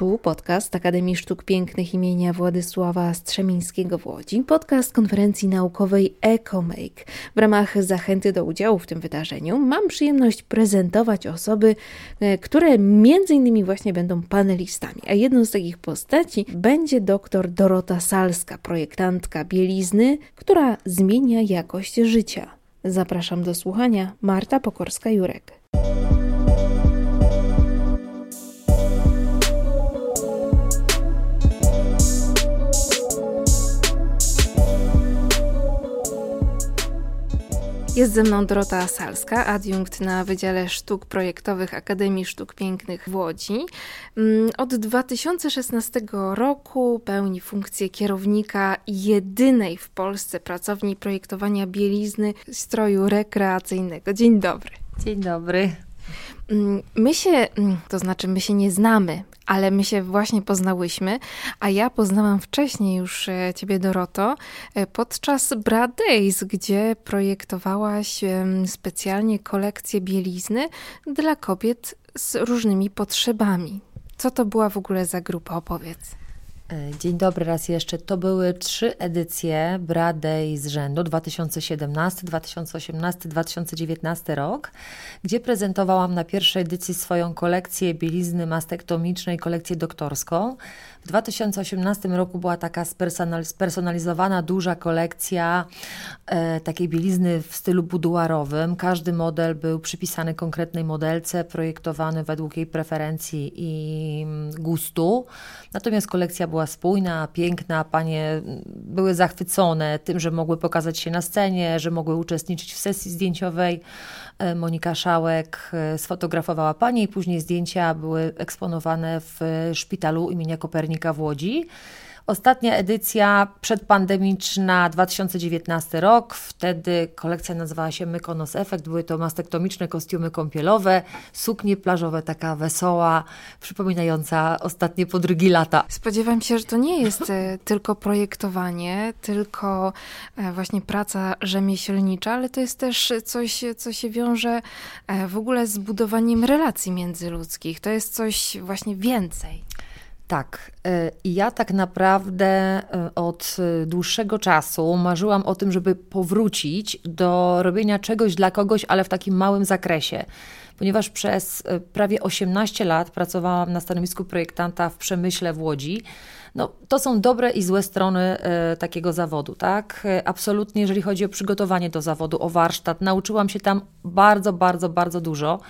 Tu podcast Akademii Sztuk Pięknych imienia Władysława Strzemińskiego w Łodzi, podcast konferencji naukowej EcoMake. W ramach zachęty do udziału w tym wydarzeniu mam przyjemność prezentować osoby, e, które między innymi właśnie będą panelistami, a jedną z takich postaci będzie dr Dorota Salska, projektantka bielizny, która zmienia jakość życia. Zapraszam do słuchania Marta Pokorska-Jurek. Jest ze mną Dorota Salska, adiunkt na Wydziale Sztuk Projektowych Akademii Sztuk Pięknych w Łodzi. Mm, od 2016 roku pełni funkcję kierownika jedynej w Polsce pracowni projektowania bielizny stroju rekreacyjnego. Dzień dobry. Dzień dobry. Mm, my się, mm, to znaczy my się nie znamy, ale my się właśnie poznałyśmy, a ja poznałam wcześniej już e, ciebie, Doroto, e, podczas Bra Days, gdzie projektowałaś specjalnie kolekcję bielizny dla kobiet z różnymi potrzebami. Co to była w ogóle za grupa? Opowiedz. E, dzień dobry raz jeszcze. To były trzy edycje Bradej z rzędu 2017, 2018, 2019 rok, gdzie prezentowałam na pierwszej edycji swoją kolekcję bielizny mastektomicznej, kolekcję doktorską. W 2018 roku była taka spersonalizowana, duża kolekcja e, takiej bielizny w stylu buduarowym. Każdy model był przypisany konkretnej modelce, projektowany według jej preferencji i mm, gustu. Natomiast kolekcja była spójna, piękna. Panie były zachwycone tym, że mogły pokazać się na scenie, że mogły uczestniczyć w sesji zdjęciowej. E, Monika Szałek e, sfotografowała panie i później zdjęcia były eksponowane w szpitalu imienia Kopernika w Łodzi. Ostatnia edycja przedpandemiczna 2019 rok, wtedy kolekcja nazywała się Mykonos Effect, były to mastektomiczne kostiumy kąpielowe, suknie plażowe, taka wesoła, przypominająca ostatnie podrygi lata. Spodziewam się, że to nie jest e, tylko projektowanie, tylko e, właśnie praca rzemieślnicza, ale to jest też coś, co się wiąże e, w ogóle z budowaniem relacji międzyludzkich. To jest coś właśnie więcej. Tak. Y, I ja tak naprawdę y, od dłuższego czasu marzyłam o tym, żeby powrócić do robienia czegoś dla kogoś, ale w takim małym zakresie. Ponieważ przez y, prawie 18 lat pracowałam na stanowisku projektanta w przemyśle w Łodzi. No, to są dobre i złe strony takiego zawodu, tak? Absolutnie, jeżeli chodzi o przygotowanie do zawodu, o warsztat, nauczyłam się tam bardzo, bardzo, bardzo dużo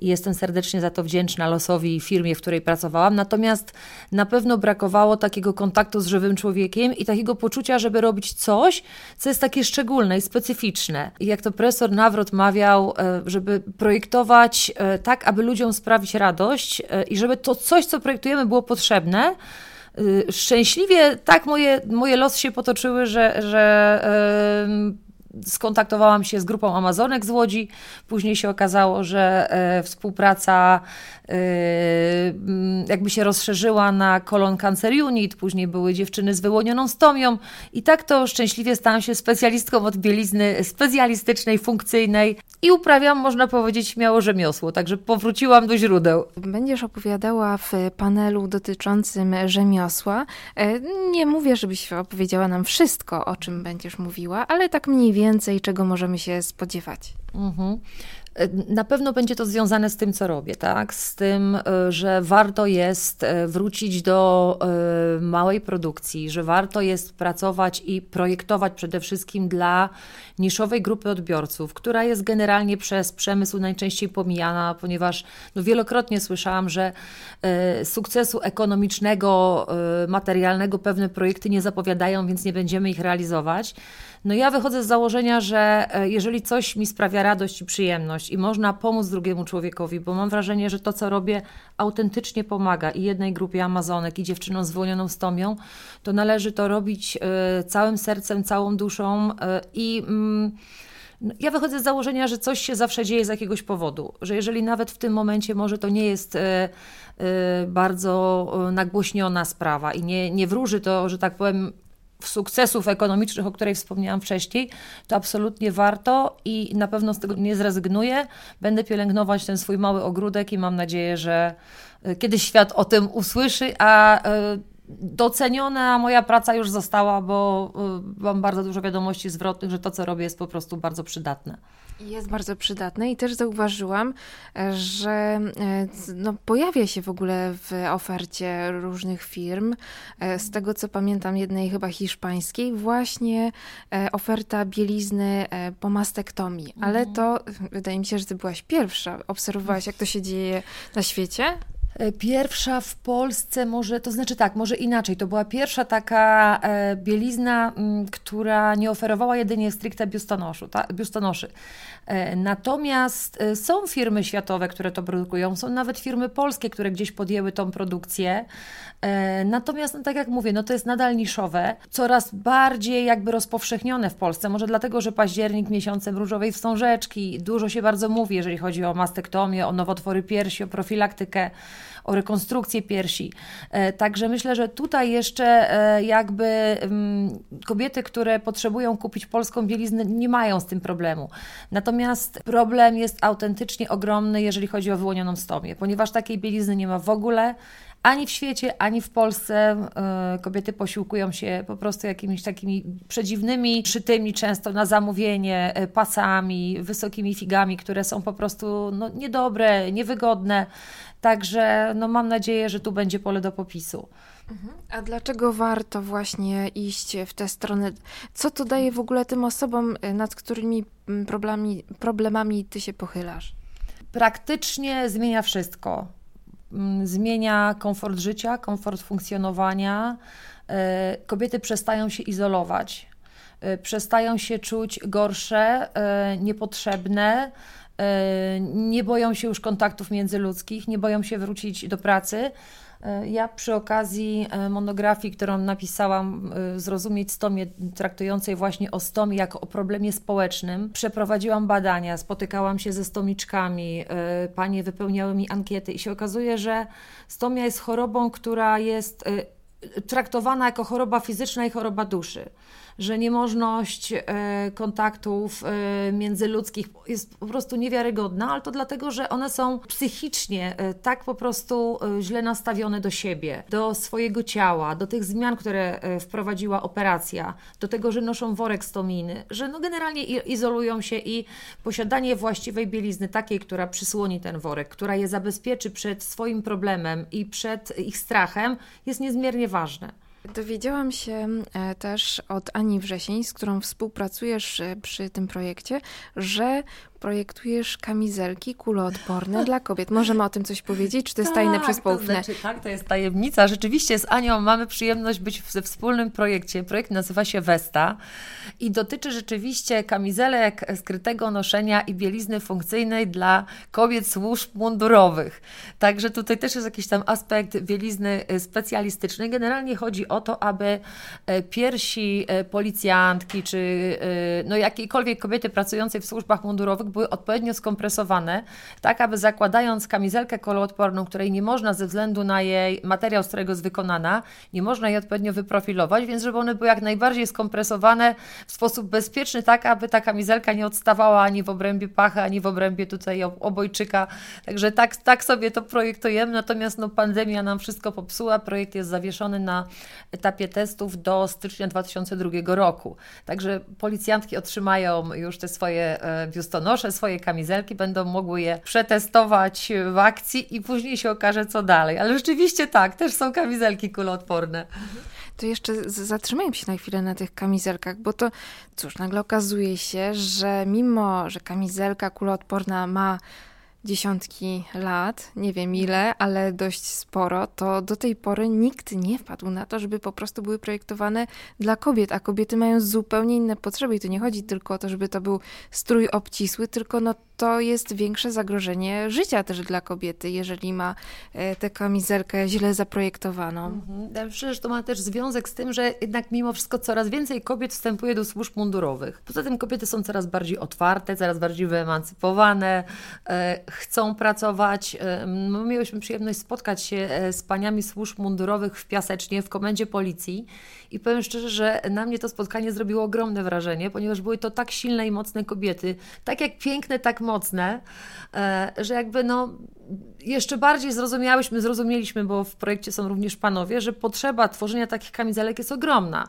i jestem serdecznie za to wdzięczna losowi i firmie, w której pracowałam. Natomiast na pewno brakowało takiego kontaktu z żywym człowiekiem i takiego poczucia, żeby robić coś, co jest takie szczególne i specyficzne. I jak to profesor Nawrot mawiał, e, żeby projektować e, tak, aby ludziom sprawić radość e, i żeby to coś, co projektujemy, było potrzebne szczęśliwie tak moje, moje losy się potoczyły, że, że skontaktowałam się z grupą Amazonek z Łodzi. Później się okazało, że e, współpraca e, jakby się rozszerzyła na Colon Cancer Unit. Później były dziewczyny z wyłonioną stomią. I tak to szczęśliwie stałam się specjalistką od bielizny specjalistycznej, funkcyjnej i uprawiam, można powiedzieć, śmiało rzemiosło. Także powróciłam do źródeł. Będziesz opowiadała w panelu dotyczącym rzemiosła. E, nie mówię, żebyś opowiedziała nam wszystko, o czym będziesz mówiła, ale tak mniej więcej więcej, czego możemy się spodziewać? Mhm. Na pewno będzie to związane z tym, co robię, tak? Z tym, e, że warto jest e, wrócić do e, małej produkcji, że warto jest pracować i projektować przede wszystkim dla niszowej grupy odbiorców, która jest generalnie przez przemysł najczęściej pomijana, ponieważ no, wielokrotnie słyszałam, że sukcesu ekonomicznego, materialnego pewne projekty nie zapowiadają, więc nie będziemy ich realizować. No ja wychodzę z założenia, że jeżeli coś mi sprawia radość i przyjemność, i można pomóc drugiemu człowiekowi, bo mam wrażenie, że to, co robię, autentycznie pomaga i jednej grupie Amazonek, i dziewczynom zwolnioną stomią, to należy to robić y, całym sercem, całą duszą y, i. Y, ja wychodzę z założenia, że coś się zawsze dzieje z jakiegoś powodu, że jeżeli nawet w tym momencie może to nie jest bardzo nagłośniona sprawa i nie, nie wróży to, że tak powiem, sukcesów ekonomicznych, o której wspomniałam wcześniej, to absolutnie warto i na pewno z tego nie zrezygnuję. Będę pielęgnować ten swój mały ogródek i mam nadzieję, że e, kiedyś świat o tym usłyszy, a e, doceniona moja praca już została, bo e, mam bardzo dużo wiadomości zwrotnych, że to, co robię, jest po prostu bardzo przydatne. Jest bardzo przydatne i też zauważyłam, że e, no, pojawia się w ogóle w ofercie różnych firm, e, z tego co pamiętam, jednej chyba hiszpańskiej, właśnie e, oferta bielizny po mastektomii. Ale mhm. to wydaje mi się, że ty byłaś pierwsza. Obserwowałaś, jak to się dzieje na świecie? E, pierwsza w Polsce, może, to znaczy tak, może inaczej, to była pierwsza taka e, bielizna, m, która nie oferowała jedynie stricte biustonoszu, ta, biustonoszy. E, natomiast są firmy światowe, które to produkują, są nawet firmy polskie, które gdzieś podjęły tą produkcję. Natomiast, no, tak jak mówię, no to jest nadal niszowe, coraz bardziej jakby rozpowszechnione w Polsce, może dlatego, że październik miesiącem różowej wstążeczki, dużo się bardzo mówi, jeżeli chodzi o mastektomię, o nowotwory piersi, o profilaktykę, o rekonstrukcję piersi. E, także myślę, że tutaj jeszcze e, jakby mm, kobiety, które potrzebują kupić polską bieliznę, nie mają z tym problemu. Natomiast problem jest autentycznie ogromny, jeżeli chodzi o wyłonioną stomię, ponieważ takiej bielizny nie ma w ogóle. Ani w świecie, ani w Polsce e, kobiety posiłkują się po prostu jakimiś takimi przedziwnymi, szytymi często na zamówienie pasami, wysokimi figami, które są po prostu no, niedobre, niewygodne. Także no, mam nadzieję, że tu będzie pole do popisu. Mhm. A dlaczego warto właśnie iść w tę stronę? Co to daje w ogóle tym osobom, y, nad którymi problemami, problemami ty się pochylasz? Praktycznie zmienia wszystko. Mm, zmienia komfort życia, komfort funkcjonowania. Y, kobiety przestają się izolować, y, przestają się czuć gorsze, niepotrzebne E, nie boją się już kontaktów międzyludzkich, nie boją się wrócić do pracy. E, ja przy okazji e, monografii, którą napisałam, Zrozumieć stomię, traktującej właśnie o stomie jako o problemie społecznym, przeprowadziłam badania, spotykałam się ze stomiczkami, panie wypełniały mi ankiety i się okazuje, że stomia jest chorobą, która jest traktowana jako choroba fizyczna i choroba duszy że niemożność e, kontaktów e, międzyludzkich jest po prostu niewiarygodna, ale to dlatego, że one są psychicznie e, tak po prostu źle nastawione do siebie, do swojego ciała, do tych zmian, które wprowadziła operacja, do tego, że noszą worek stominy, że no generalnie izolują się i posiadanie właściwej bielizny, takiej, która przysłoni ten worek, która je zabezpieczy przed swoim problemem i przed ich strachem, jest niezmiernie ważne. Dowiedziałam się e, też od Ani Wrzesień, z którą współpracujesz e, przy tym projekcie, że projektujesz kamizelki kuloodporne dla kobiet. Możemy o tym coś powiedzieć? Czy to jest tak, tajne przez poufne? To znaczy, tak, to jest tajemnica. Rzeczywiście z Anią mamy przyjemność być we wspólnym projekcie. Projekt nazywa się Vesta i dotyczy rzeczywiście kamizelek skrytego noszenia i bielizny funkcyjnej dla kobiet służb mundurowych. Także tutaj też jest jakiś tam aspekt bielizny e, specjalistycznej. Generalnie chodzi o to, aby e, piersi e, policjantki czy no jakiejkolwiek kobiety pracującej w służbach mundurowych były odpowiednio skompresowane, tak aby zakładając kamizelkę koloodporną, której nie można ze względu na jej materiał, z którego jest wykonana, nie można jej odpowiednio wyprofilować, więc żeby one były jak najbardziej skompresowane w sposób bezpieczny, tak aby ta kamizelka nie odstawała ani w obrębie pachy, ani w obrębie tutaj obojczyka. Także tak, tak sobie to projektujemy, natomiast no, pandemia nam wszystko popsuła. Projekt jest zawieszony na etapie testów do stycznia 2002 roku. Także policjantki otrzymają już te swoje e, biustonosze, proszę swoje kamizelki, będą mogły je przetestować w akcji i później się okaże, co dalej. Ale rzeczywiście tak, też są kamizelki kuloodporne. To jeszcze zatrzymajmy się na chwilę na tych kamizelkach, bo to cóż, nagle okazuje się, że mimo, że kamizelka kuloodporna ma dziesiątki lat, nie wiem ile, ale dość sporo, to do tej pory nikt nie wpadł na to, żeby po prostu były projektowane dla kobiet, a kobiety mają zupełnie inne potrzeby i tu nie chodzi tylko o to, żeby to był strój obcisły, tylko no to jest większe zagrożenie życia też dla kobiety, jeżeli ma e, tę kamizelkę źle zaprojektowaną. Mhm. Że to ma też związek z tym, że jednak mimo wszystko coraz więcej kobiet wstępuje do służb mundurowych. Poza tym kobiety są coraz bardziej otwarte, coraz bardziej wyemancypowane, e, chcą pracować. My mieliśmy przyjemność spotkać się z paniami służb mundurowych w Piasecznie, w komendzie policji i powiem szczerze, że na mnie to spotkanie zrobiło ogromne wrażenie, ponieważ były to tak silne i mocne kobiety, tak jak piękne, tak mocne, że jakby no jeszcze bardziej zrozumiałyśmy, zrozumieliśmy, bo w projekcie są również panowie, że potrzeba tworzenia takich kamizelek jest ogromna.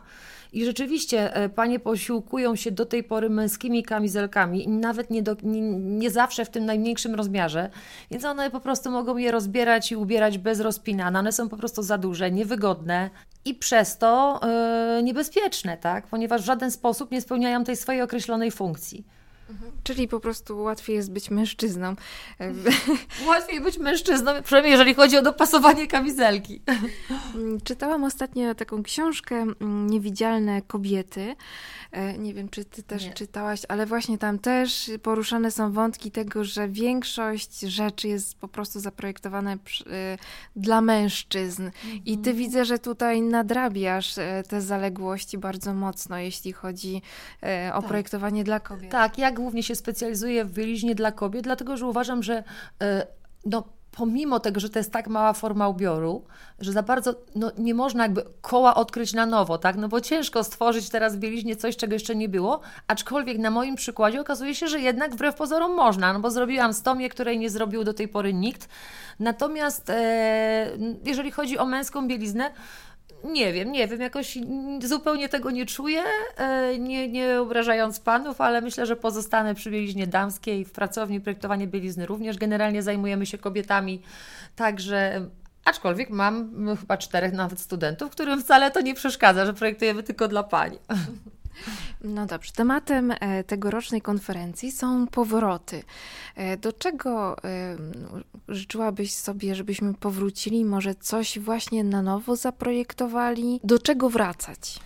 I rzeczywiście e, panie posiłkują się do tej pory męskimi kamizelkami, nawet nie, do, nie, nie, zawsze w tym najmniejszym rozmiarze, więc one po prostu mogą je rozbierać i ubierać bez rozpinania. One są po prostu za duże, niewygodne i przez to yy, niebezpieczne, tak? ponieważ w żaden sposób nie spełniają tej swojej określonej funkcji. Mhm. Czyli po prostu łatwiej jest być mężczyzną. Łatwiej być mężczyzną, przynajmniej jeżeli chodzi o dopasowanie kamizelki. Mm, czytałam ostatnio taką książkę mm, Niewidzialne kobiety. E, nie wiem, czy ty też Nie. czytałaś, ale właśnie tam też poruszane są wątki tego, że większość rzeczy jest po prostu zaprojektowane przy, e, dla mężczyzn. I ty mhm. widzę, że tutaj nadrabiasz e, te zaległości bardzo mocno, jeśli chodzi o tak. projektowanie dla kobiet. Tak, ja głównie się specjalizuję w bieliźnie dla kobiet, dlatego że uważam, że no, pomimo tego, że to jest tak mała forma ubioru, że za bardzo no, nie można jakby koła odkryć na nowo, tak? No bo ciężko stworzyć teraz w bieliźnie coś, czego jeszcze nie było, aczkolwiek na moim przykładzie okazuje się, że jednak wbrew pozorom można, no bo zrobiłam stomię, której nie zrobił do tej pory nikt. Natomiast e, jeżeli chodzi o męską bieliznę, nie wiem, nie wiem, jakoś zupełnie tego nie czuję, e, nie, nie obrażając panów, ale myślę, że pozostanę przy bieliźnie damskiej. W pracowni projektowanie bielizny również generalnie zajmujemy się kobietami, także aczkolwiek mam chyba czterech nawet studentów, którym wcale to nie przeszkadza, że projektujemy tylko dla pań. No dobrze, tematem e, tegorocznej konferencji są powroty. E, do czego e, życzyłabyś sobie, żebyśmy powrócili? Może coś właśnie na nowo zaprojektowali? Do czego wracać?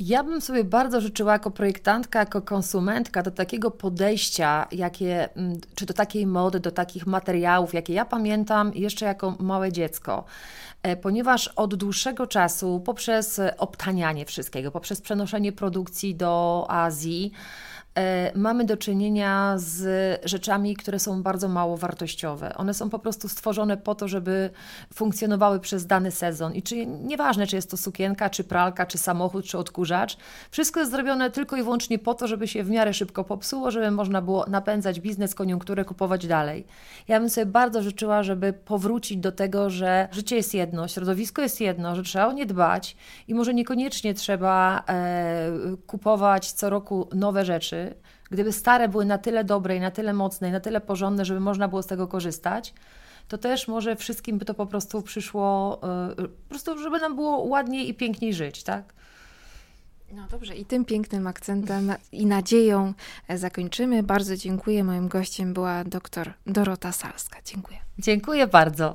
Ja bym sobie bardzo życzyła jako projektantka, jako konsumentka do takiego podejścia, jakie, mm, czy do takiej mody, do takich materiałów, jakie ja pamiętam jeszcze jako małe dziecko. E, ponieważ od dłuższego czasu poprzez obtanianie wszystkiego, poprzez przenoszenie produkcji do Azji, mamy do czynienia z rzeczami, które są bardzo mało wartościowe. One są po prostu stworzone po to, żeby funkcjonowały przez dany sezon. I czy, nieważne, czy jest to sukienka, czy pralka, czy samochód, czy odkurzacz, wszystko jest zrobione tylko i wyłącznie po to, żeby się w miarę szybko popsuło, żeby można było napędzać biznes, koniunkturę, kupować dalej. Ja bym sobie bardzo życzyła, żeby powrócić do tego, że życie jest jedno, środowisko jest jedno, że trzeba o nie dbać i może niekoniecznie trzeba e, kupować co roku nowe rzeczy, Gdyby stare były na tyle dobre i na tyle mocne i na tyle porządne, żeby można było z tego korzystać, to też może wszystkim by to po prostu przyszło, yy, po prostu, żeby nam było ładniej i piękniej żyć, tak? No dobrze, i tym pięknym akcentem i nadzieją zakończymy. Bardzo dziękuję. Moim gościem była dr Dorota Salska. Dziękuję. Dziękuję bardzo.